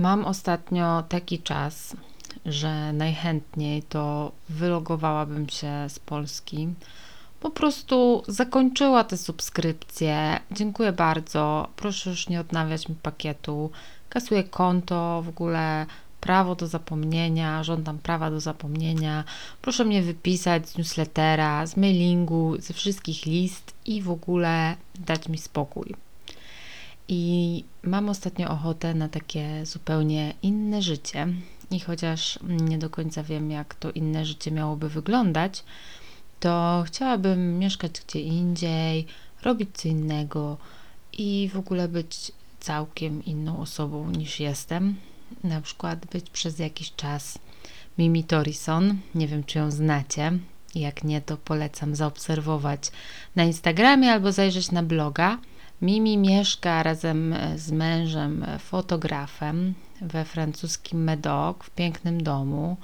Mam ostatnio taki czas, że najchętniej to wylogowałabym się z Polski. Po prostu zakończyła te subskrypcje. Dziękuję bardzo. Proszę już nie odnawiać mi pakietu. Kasuję konto, w ogóle prawo do zapomnienia, żądam prawa do zapomnienia. Proszę mnie wypisać z newslettera, z mailingu, ze wszystkich list i w ogóle dać mi spokój. I mam ostatnio ochotę na takie zupełnie inne życie. I chociaż nie do końca wiem, jak to inne życie miałoby wyglądać, to chciałabym mieszkać gdzie indziej, robić co innego i w ogóle być całkiem inną osobą niż jestem. Na przykład być przez jakiś czas Mimi Torison. Nie wiem, czy ją znacie. Jak nie, to polecam zaobserwować na Instagramie albo zajrzeć na bloga. Mimi mieszka razem z mężem, fotografem we francuskim Medoc, w pięknym domu,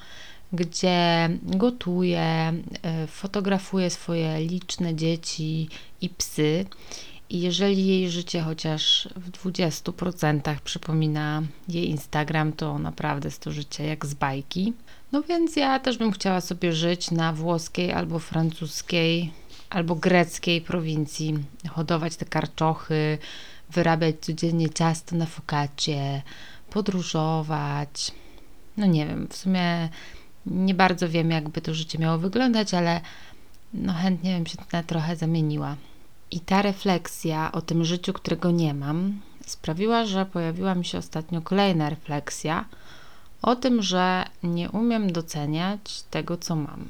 gdzie gotuje, e, fotografuje swoje liczne dzieci i psy. I jeżeli jej życie chociaż w 20% przypomina jej Instagram, to naprawdę jest to życie jak z bajki. No więc ja też bym chciała sobie żyć na włoskiej albo francuskiej albo greckiej prowincji, hodować te karczochy, wyrabiać codziennie ciasto na focaccie, podróżować. No nie wiem, w sumie nie bardzo wiem, jakby to życie miało wyglądać, ale no chętnie bym się tutaj trochę zamieniła. I ta refleksja o tym życiu, którego nie mam, sprawiła, że pojawiła mi się ostatnio kolejna refleksja o tym, że nie umiem doceniać tego, co mam.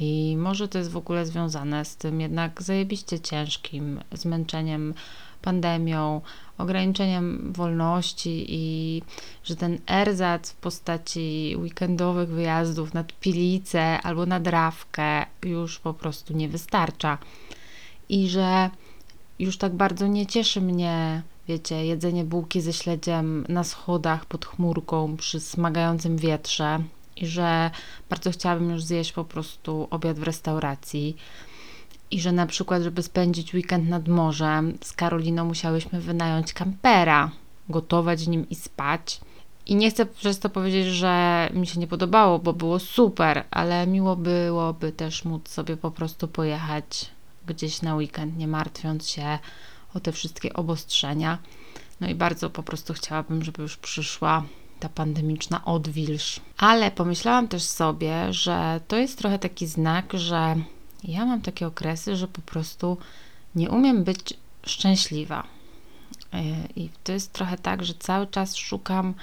I może to jest w ogóle związane z tym jednak zajebiście ciężkim zmęczeniem pandemią, ograniczeniem wolności i że ten erzac w postaci weekendowych wyjazdów nad Pilicę albo nad Rawkę już po prostu nie wystarcza. I że już tak bardzo nie cieszy mnie, wiecie, jedzenie bułki ze śledziem na schodach pod chmurką przy smagającym wietrze i że bardzo chciałabym już zjeść po prostu obiad w restauracji i że na przykład, żeby spędzić weekend nad morzem, z Karoliną musiałyśmy wynająć kampera, gotować w nim i spać. I nie chcę przez to powiedzieć, że mi się nie podobało, bo było super, ale miło byłoby też móc sobie po prostu pojechać gdzieś na weekend, nie martwiąc się o te wszystkie obostrzenia. No i bardzo po prostu chciałabym, żeby już przyszła ta pandemiczna odwilż. Ale pomyślałam też sobie, że to jest trochę taki znak, że ja mam takie okresy, że po prostu nie umiem być szczęśliwa. I to jest trochę tak, że cały czas szukam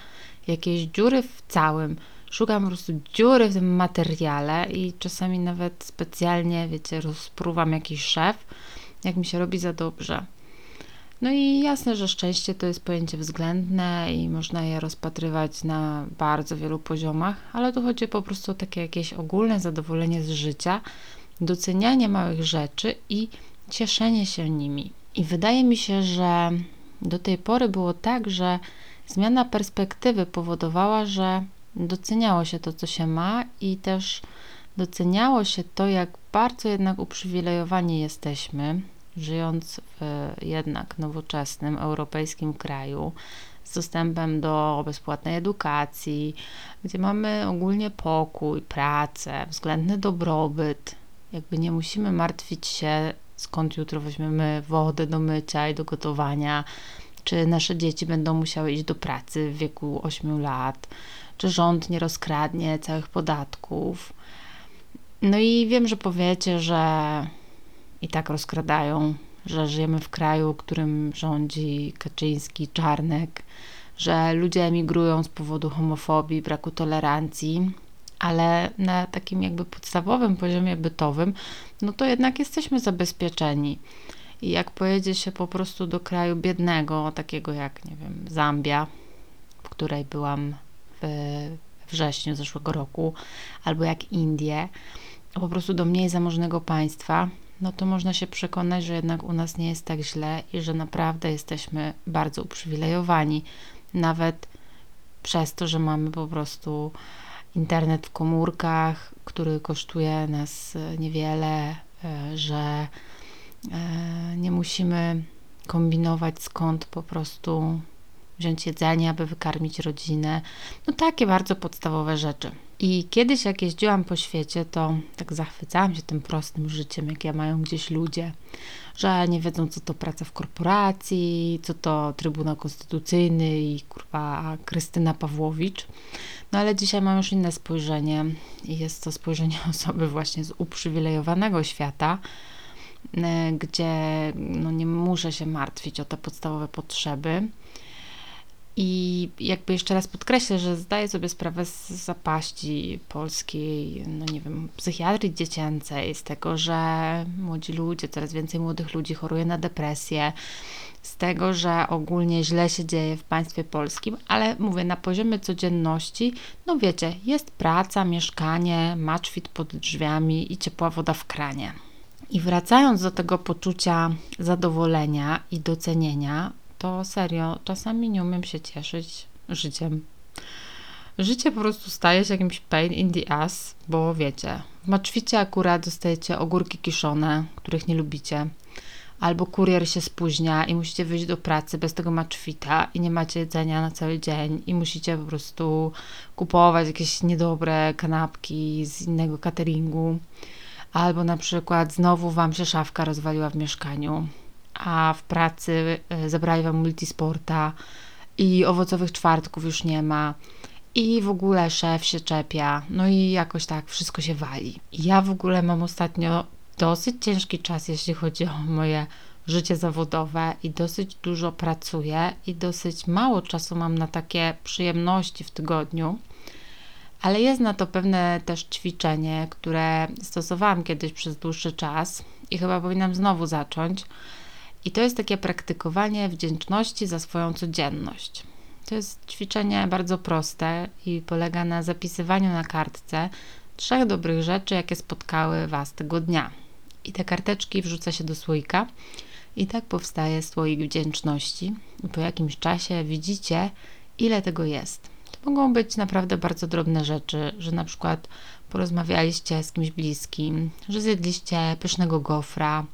jakiejś dziury w całym. Szukam po prostu dziury w tym materiale i czasami nawet specjalnie, wiecie, rozpruwam jakiś szef, jak mi się robi za dobrze. No i jasne, że szczęście to jest pojęcie względne i można je rozpatrywać na bardzo wielu poziomach, ale tu chodzi po prostu o takie jakieś ogólne zadowolenie z życia, docenianie małych rzeczy i cieszenie się nimi. I wydaje mi się, że do tej pory było tak, że zmiana perspektywy powodowała, że doceniało się to, co się ma i też doceniało się to, jak bardzo jednak uprzywilejowani jesteśmy, żyjąc w jednak nowoczesnym europejskim kraju z dostępem do bezpłatnej edukacji, gdzie mamy ogólnie pokój, pracę, względny dobrobyt, jakby nie musimy martwić się, skąd jutro weźmiemy wodę do mycia i do gotowania, czy nasze dzieci będą musiały iść do pracy w wieku 8 lat, czy rząd nie rozkradnie całych podatków. No i wiem, że powiecie, że i tak rozkradają, że żyjemy w kraju, którym rządzi Kaczyński, Czarnek, że ludzie emigrują z powodu homofobii, braku tolerancji, ale na takim jakby podstawowym poziomie bytowym, no to jednak jesteśmy zabezpieczeni. I jak pojedzie się po prostu do kraju biednego, takiego jak, nie wiem, Zambia, w której byłam w wrześniu zeszłego roku, albo jak Indie, po prostu do mniej zamożnego państwa, no to można się przekonać, że jednak u nas nie jest tak źle i że naprawdę jesteśmy bardzo uprzywilejowani. Nawet przez to, że mamy po prostu internet w komórkach, który kosztuje nas e, niewiele, e, że e, nie musimy kombinować skąd po prostu wziąć jedzenie, aby wykarmić rodzinę. No takie bardzo podstawowe rzeczy. I kiedyś, jak jeździłam po świecie, to tak zachwycałam się tym prostym życiem, jakie mają gdzieś ludzie, że nie wiedzą, co to praca w korporacji, co to Trybunał Konstytucyjny i kurwa Krystyna Pawłowicz. No ale dzisiaj mam już inne spojrzenie i jest to spojrzenie osoby właśnie z uprzywilejowanego świata, e, gdzie no, nie muszę się martwić o te podstawowe potrzeby i jakby jeszcze raz podkreślę, że zdaję sobie sprawę z zapaści polskiej, no nie wiem, psychiatrii dziecięcej, z tego, że młodzi ludzie, coraz więcej młodych ludzi choruje na depresję, z tego, że ogólnie źle się dzieje w państwie polskim, ale mówię, na poziomie codzienności, no wiecie, jest praca, mieszkanie, maczwit pod drzwiami i ciepła woda w kranie. I wracając do tego poczucia zadowolenia i docenienia, to serio, czasami nie umiem się cieszyć życiem. Życie po prostu staje się jakimś pain in the ass, bo wiecie, w maczwicie akurat dostajecie ogórki kiszone, których nie lubicie, albo kurier się spóźnia i musicie wyjść do pracy bez tego maczwita i nie macie jedzenia na cały dzień i musicie po prostu kupować jakieś niedobre kanapki z innego cateringu, albo na przykład znowu wam się szafka rozwaliła w mieszkaniu a w pracy e, zabrali wam multisporta i owocowych czwartków już nie ma i w ogóle szef się czepia, no i jakoś tak wszystko się wali. Ja w ogóle mam ostatnio dosyć ciężki czas, jeśli chodzi o moje życie zawodowe i dosyć dużo pracuję i dosyć mało czasu mam na takie przyjemności w tygodniu. Ale jest na to pewne też ćwiczenie, które stosowałam kiedyś przez dłuższy czas i chyba powinnam znowu zacząć i to jest takie praktykowanie wdzięczności za swoją codzienność. To jest ćwiczenie bardzo proste i polega na zapisywaniu na kartce trzech dobrych rzeczy, jakie spotkały Was tego dnia. I te karteczki wrzuca się do słoika i tak powstaje słoik wdzięczności. I po jakimś czasie widzicie, ile tego jest. To mogą być naprawdę bardzo drobne rzeczy, że na przykład porozmawialiście z kimś bliskim, że zjedliście pysznego gofra,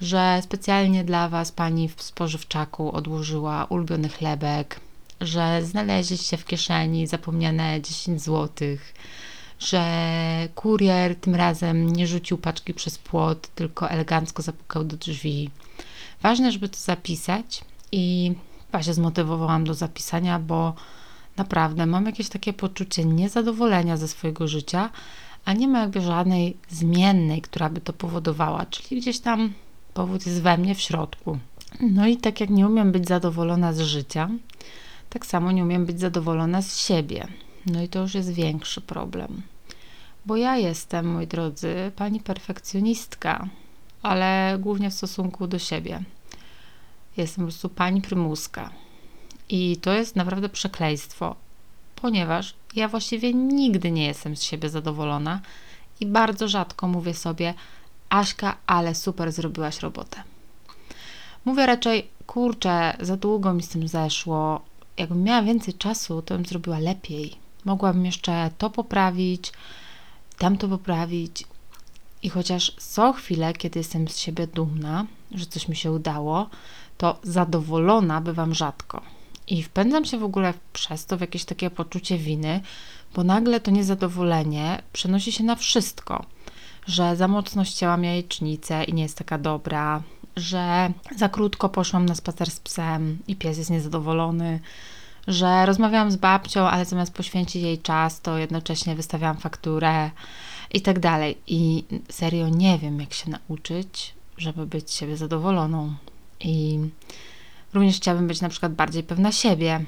że specjalnie dla Was pani w spożywczaku odłożyła ulubiony chlebek, że znaleźliście w kieszeni zapomniane 10 zł, że kurier tym razem nie rzucił paczki przez płot, tylko elegancko zapukał do drzwi. Ważne, żeby to zapisać i chyba się zmotywowałam do zapisania, bo naprawdę mam jakieś takie poczucie niezadowolenia ze swojego życia, a nie ma jakby żadnej zmiennej, która by to powodowała, czyli gdzieś tam powód jest we mnie w środku. No i tak jak nie umiem być zadowolona z życia, tak samo nie umiem być zadowolona z siebie. No i to już jest większy problem. Bo ja jestem, moi drodzy, pani perfekcjonistka, ale głównie w stosunku do siebie. Jestem po prostu pani prymuska. I to jest naprawdę przekleństwo, ponieważ ja właściwie nigdy nie jestem z siebie zadowolona i bardzo rzadko mówię sobie, Aśka, ale super zrobiłaś robotę. Mówię raczej, kurczę, za długo mi z tym zeszło. Jakbym miała więcej czasu, to bym zrobiła lepiej. Mogłabym jeszcze to poprawić, tamto poprawić. I chociaż co chwilę, kiedy jestem z siebie dumna, że coś mi się udało, to zadowolona bywam rzadko. I wpędzam się w ogóle przez to w jakieś takie poczucie winy, bo nagle to niezadowolenie przenosi się na wszystko że za mocno ścięłam jajecznicę i nie jest taka dobra, że za krótko poszłam na spacer z psem i pies jest niezadowolony, że rozmawiałam z babcią, ale zamiast poświęcić jej czas, to jednocześnie wystawiałam fakturę i tak dalej. I serio nie wiem, jak się nauczyć, żeby być siebie zadowoloną. I również chciałabym być na przykład bardziej pewna siebie,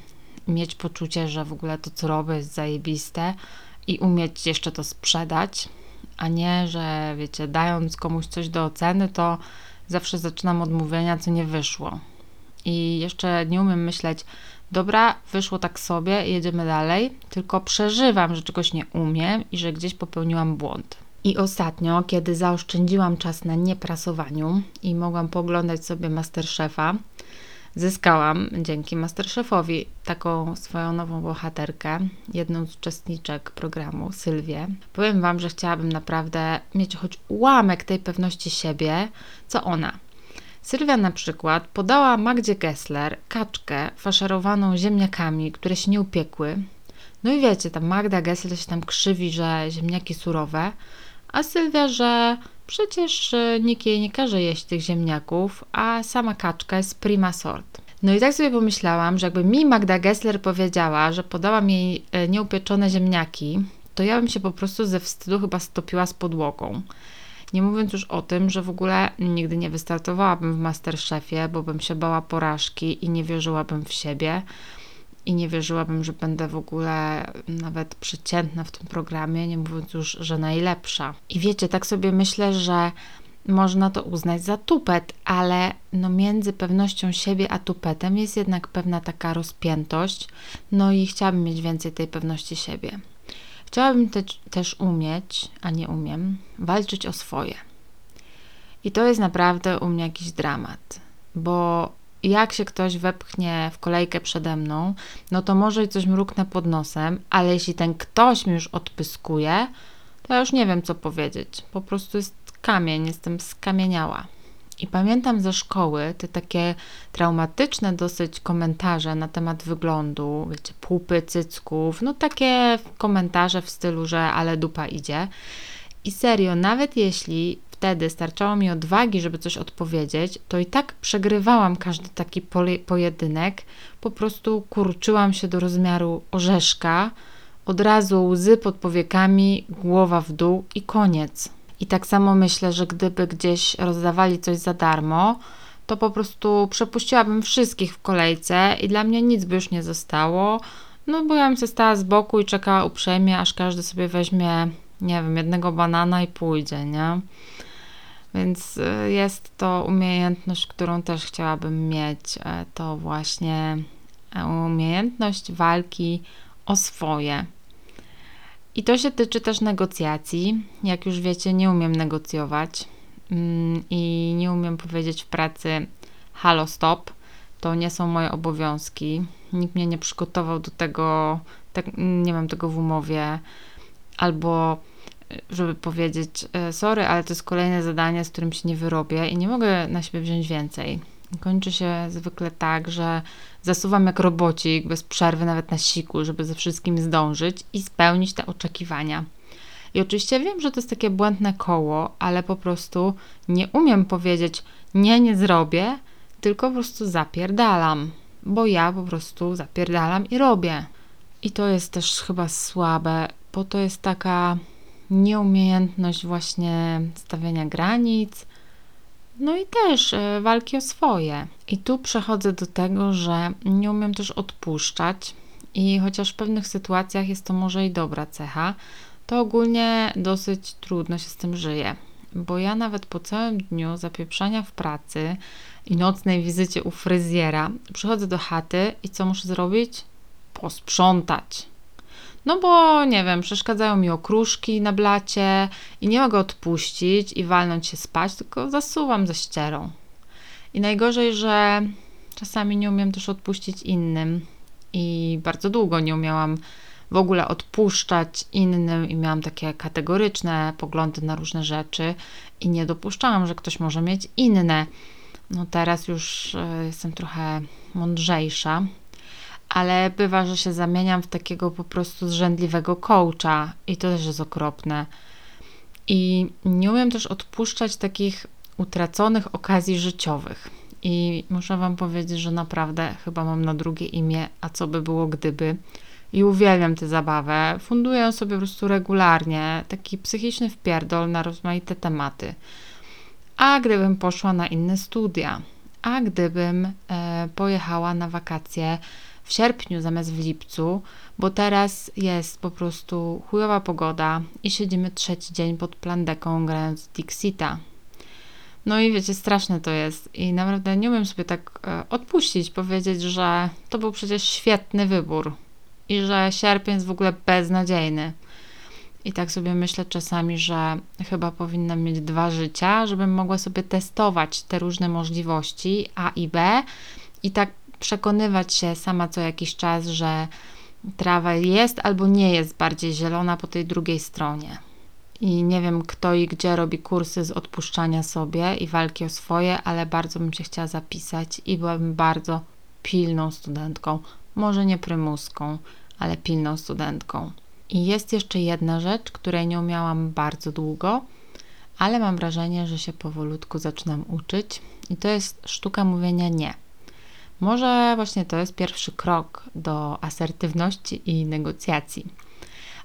mieć poczucie, że w ogóle to, co robię, jest zajebiste i umieć jeszcze to sprzedać a nie, że wiecie, dając komuś coś do oceny, to zawsze zaczynam od mówienia, co nie wyszło. I jeszcze nie umiem myśleć, dobra, wyszło tak sobie, jedziemy dalej, tylko przeżywam, że czegoś nie umiem i że gdzieś popełniłam błąd. I ostatnio, kiedy zaoszczędziłam czas na nieprasowaniu i mogłam poglądać sobie Masterchefa, zyskałam dzięki Masterchefowi taką swoją nową bohaterkę, jedną z uczestniczek programu, Sylwię. Powiem Wam, że chciałabym naprawdę mieć choć ułamek tej pewności siebie, co ona. Sylwia na przykład podała Magdzie Gessler kaczkę faszerowaną ziemniakami, które się nie upiekły. No i wiecie, ta Magda Gessler się tam krzywi, że ziemniaki surowe, a Sylwia, że przecież y, nikt jej nie każe jeść tych ziemniaków, a sama kaczka jest prima sort. No i tak sobie pomyślałam, że jakby mi Magda Gessler powiedziała, że podała mi y, nieupieczone ziemniaki, to ja bym się po prostu ze wstydu chyba stopiła z podłogą. Nie mówiąc już o tym, że w ogóle nigdy nie wystartowałabym w Masterchefie, bo bym się bała porażki i nie wierzyłabym w siebie. I nie wierzyłabym, że będę w ogóle nawet przeciętna w tym programie, nie mówiąc już, że najlepsza. I wiecie, tak sobie myślę, że można to uznać za tupet, ale no między pewnością siebie a tupetem jest jednak pewna taka rozpiętość, no i chciałabym mieć więcej tej pewności siebie. Chciałabym te, też umieć, a nie umiem, walczyć o swoje. I to jest naprawdę u mnie jakiś dramat, bo jak się ktoś wepchnie w kolejkę przede mną, no to może coś mruknę pod nosem, ale jeśli ten ktoś mi już odpyskuje, to ja już nie wiem, co powiedzieć. Po prostu jest kamień, jestem skamieniała. I pamiętam ze szkoły te takie traumatyczne dosyć komentarze na temat wyglądu, wiecie, pupy, cycków, no takie komentarze w stylu, że ale dupa idzie. I serio, nawet jeśli wtedy starczało mi odwagi, żeby coś odpowiedzieć, to i tak przegrywałam każdy taki pojedynek. Po prostu kurczyłam się do rozmiaru orzeszka, od razu łzy pod powiekami, głowa w dół i koniec. I tak samo myślę, że gdyby gdzieś rozdawali coś za darmo, to po prostu przepuściłabym wszystkich w kolejce i dla mnie nic by już nie zostało. No bo ja bym się stała z boku i czekała uprzejmie, aż każdy sobie weźmie, nie wiem, jednego banana i pójdzie, nie? Więc y, jest to umiejętność, którą też chciałabym mieć. E, to właśnie e, umiejętność walki o swoje. I to się tyczy też negocjacji. Jak już wiecie, nie umiem negocjować mm, i nie umiem powiedzieć w pracy halo stop. To nie są moje obowiązki. Nikt mnie nie przygotował do tego, tak, nie mam tego w umowie. Albo żeby powiedzieć e, sorry, ale to jest kolejne zadanie, z którym się nie wyrobię i nie mogę na siebie wziąć więcej. Kończy się zwykle tak, że zasuwam jak robocik, bez przerwy, nawet na siku, żeby ze wszystkim zdążyć i spełnić te oczekiwania. I oczywiście wiem, że to jest takie błędne koło, ale po prostu nie umiem powiedzieć nie, nie zrobię, tylko po prostu zapierdalam, bo ja po prostu zapierdalam i robię. I to jest też chyba słabe, bo to jest taka nieumiejętność właśnie stawiania granic, no i też e, walki o swoje. I tu przechodzę do tego, że nie umiem też odpuszczać, i chociaż w pewnych sytuacjach jest to może i dobra cecha, to ogólnie dosyć trudno się z tym żyje. Bo ja nawet po całym dniu zapieprzania w pracy i nocnej wizycie u fryzjera przychodzę do chaty i co muszę zrobić? Posprzątać. No bo nie wiem, przeszkadzają mi okruszki na blacie i nie mogę odpuścić i walnąć się spać, tylko zasuwam ze ścierą. I najgorzej, że czasami nie umiem też odpuścić innym i bardzo długo nie umiałam w ogóle odpuszczać innym i miałam takie kategoryczne poglądy na różne rzeczy i nie dopuszczałam, że ktoś może mieć inne. No teraz już e, jestem trochę mądrzejsza ale bywa, że się zamieniam w takiego po prostu zrzędliwego coacha i to też jest okropne. I nie umiem też odpuszczać takich utraconych okazji życiowych. I muszę Wam powiedzieć, że naprawdę chyba mam na drugie imię, a co by było gdyby. I uwielbiam tę zabawę. Funduję sobie po prostu regularnie taki psychiczny wpierdol na rozmaite tematy. A gdybym poszła na inne studia, a gdybym e, pojechała na wakacje w sierpniu zamiast w lipcu, bo teraz jest po prostu chujowa pogoda i siedzimy trzeci dzień pod plandeką grając Dixita. No i wiecie, straszne to jest i naprawdę nie umiem sobie tak e, odpuścić, powiedzieć, że to był przecież świetny wybór i że sierpień jest w ogóle beznadziejny. I tak sobie myślę czasami, że chyba powinnam mieć dwa życia, żebym mogła sobie testować te różne możliwości A i B i tak przekonywać się sama co jakiś czas, że trawa jest albo nie jest bardziej zielona po tej drugiej stronie. i nie wiem kto i gdzie robi kursy z odpuszczania sobie i walki o swoje, ale bardzo bym się chciała zapisać i byłabym bardzo pilną studentką. Może nie prymuską, ale pilną studentką. I jest jeszcze jedna rzecz, której nie umiałam bardzo długo, ale mam wrażenie, że się powolutku zaczynam uczyć i to jest sztuka mówienia nie. Może właśnie to jest pierwszy krok do asertywności i negocjacji.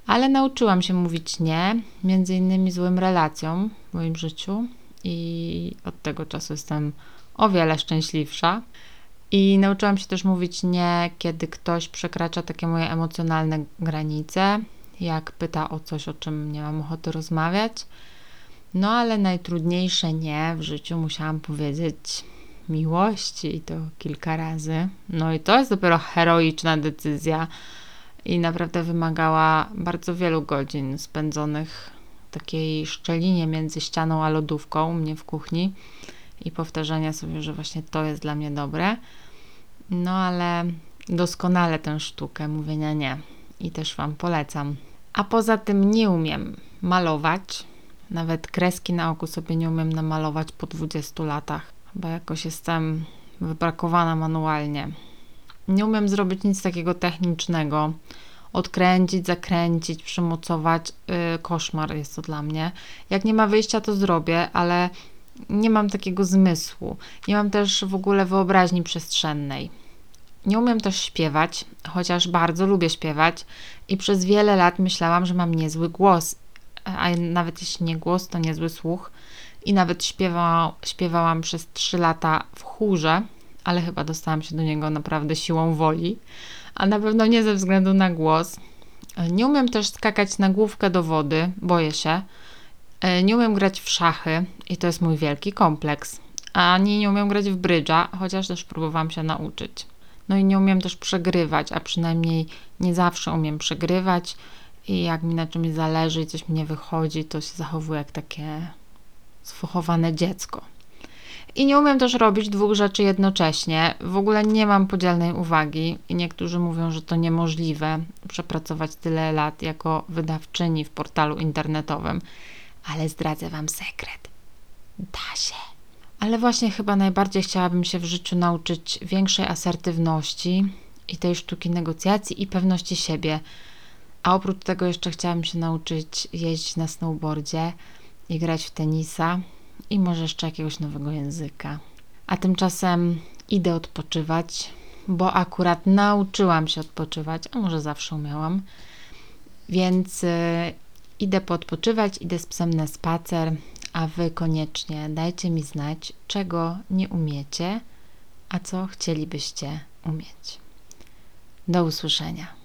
Ale nauczyłam się mówić nie, między innymi złym relacjom w moim życiu i od tego czasu jestem o wiele szczęśliwsza. I nauczyłam się też mówić nie, kiedy ktoś przekracza takie moje emocjonalne granice, jak pyta o coś, o czym nie mam ochoty rozmawiać. No ale najtrudniejsze nie w życiu musiałam powiedzieć miłości i to kilka razy. No i to jest dopiero heroiczna decyzja i naprawdę wymagała bardzo wielu godzin spędzonych w takiej szczelinie między ścianą a lodówką u mnie w kuchni i powtarzania sobie, że właśnie to jest dla mnie dobre. No ale doskonale tę sztukę mówienia nie i też Wam polecam. A poza tym nie umiem malować. Nawet kreski na oku sobie nie umiem namalować po 20 latach, bo jakoś jestem wybrakowana manualnie. Nie umiem zrobić nic takiego technicznego. Odkręcić, zakręcić, przymocować. Yy, koszmar jest to dla mnie. Jak nie ma wyjścia, to zrobię, ale nie mam takiego zmysłu. Nie mam też w ogóle wyobraźni przestrzennej. Nie umiem też śpiewać, chociaż bardzo lubię śpiewać i przez wiele lat myślałam, że mam niezły głos, a nawet jeśli nie głos, to niezły słuch. I nawet śpiewa, śpiewałam przez 3 lata w chórze, ale chyba dostałam się do niego naprawdę siłą woli, a na pewno nie ze względu na głos. Nie umiem też skakać na główkę do wody, boję się. Nie umiem grać w szachy i to jest mój wielki kompleks. Ani nie umiem grać w brydża, chociaż też próbowałam się nauczyć. No i nie umiem też przegrywać, a przynajmniej nie zawsze umiem przegrywać. I jak mi na czymś zależy i coś mi nie wychodzi, to się zachowuję jak takie sfochowane dziecko. I nie umiem też robić dwóch rzeczy jednocześnie. W ogóle nie mam podzielnej uwagi i niektórzy mówią, że to niemożliwe przepracować tyle lat jako wydawczyni w portalu internetowym. Ale zdradzę Wam sekret. Da się. Ale właśnie chyba najbardziej chciałabym się w życiu nauczyć większej asertywności i tej sztuki negocjacji i pewności siebie. A oprócz tego jeszcze chciałabym się nauczyć jeździć na snowboardzie i grać w tenisa i może jeszcze jakiegoś nowego języka. A tymczasem idę odpoczywać, bo akurat nauczyłam się odpoczywać, a może zawsze umiałam. Więc y, idę poodpoczywać, idę z psem na spacer, a Wy koniecznie dajcie mi znać, czego nie umiecie, a co chcielibyście umieć. Do usłyszenia.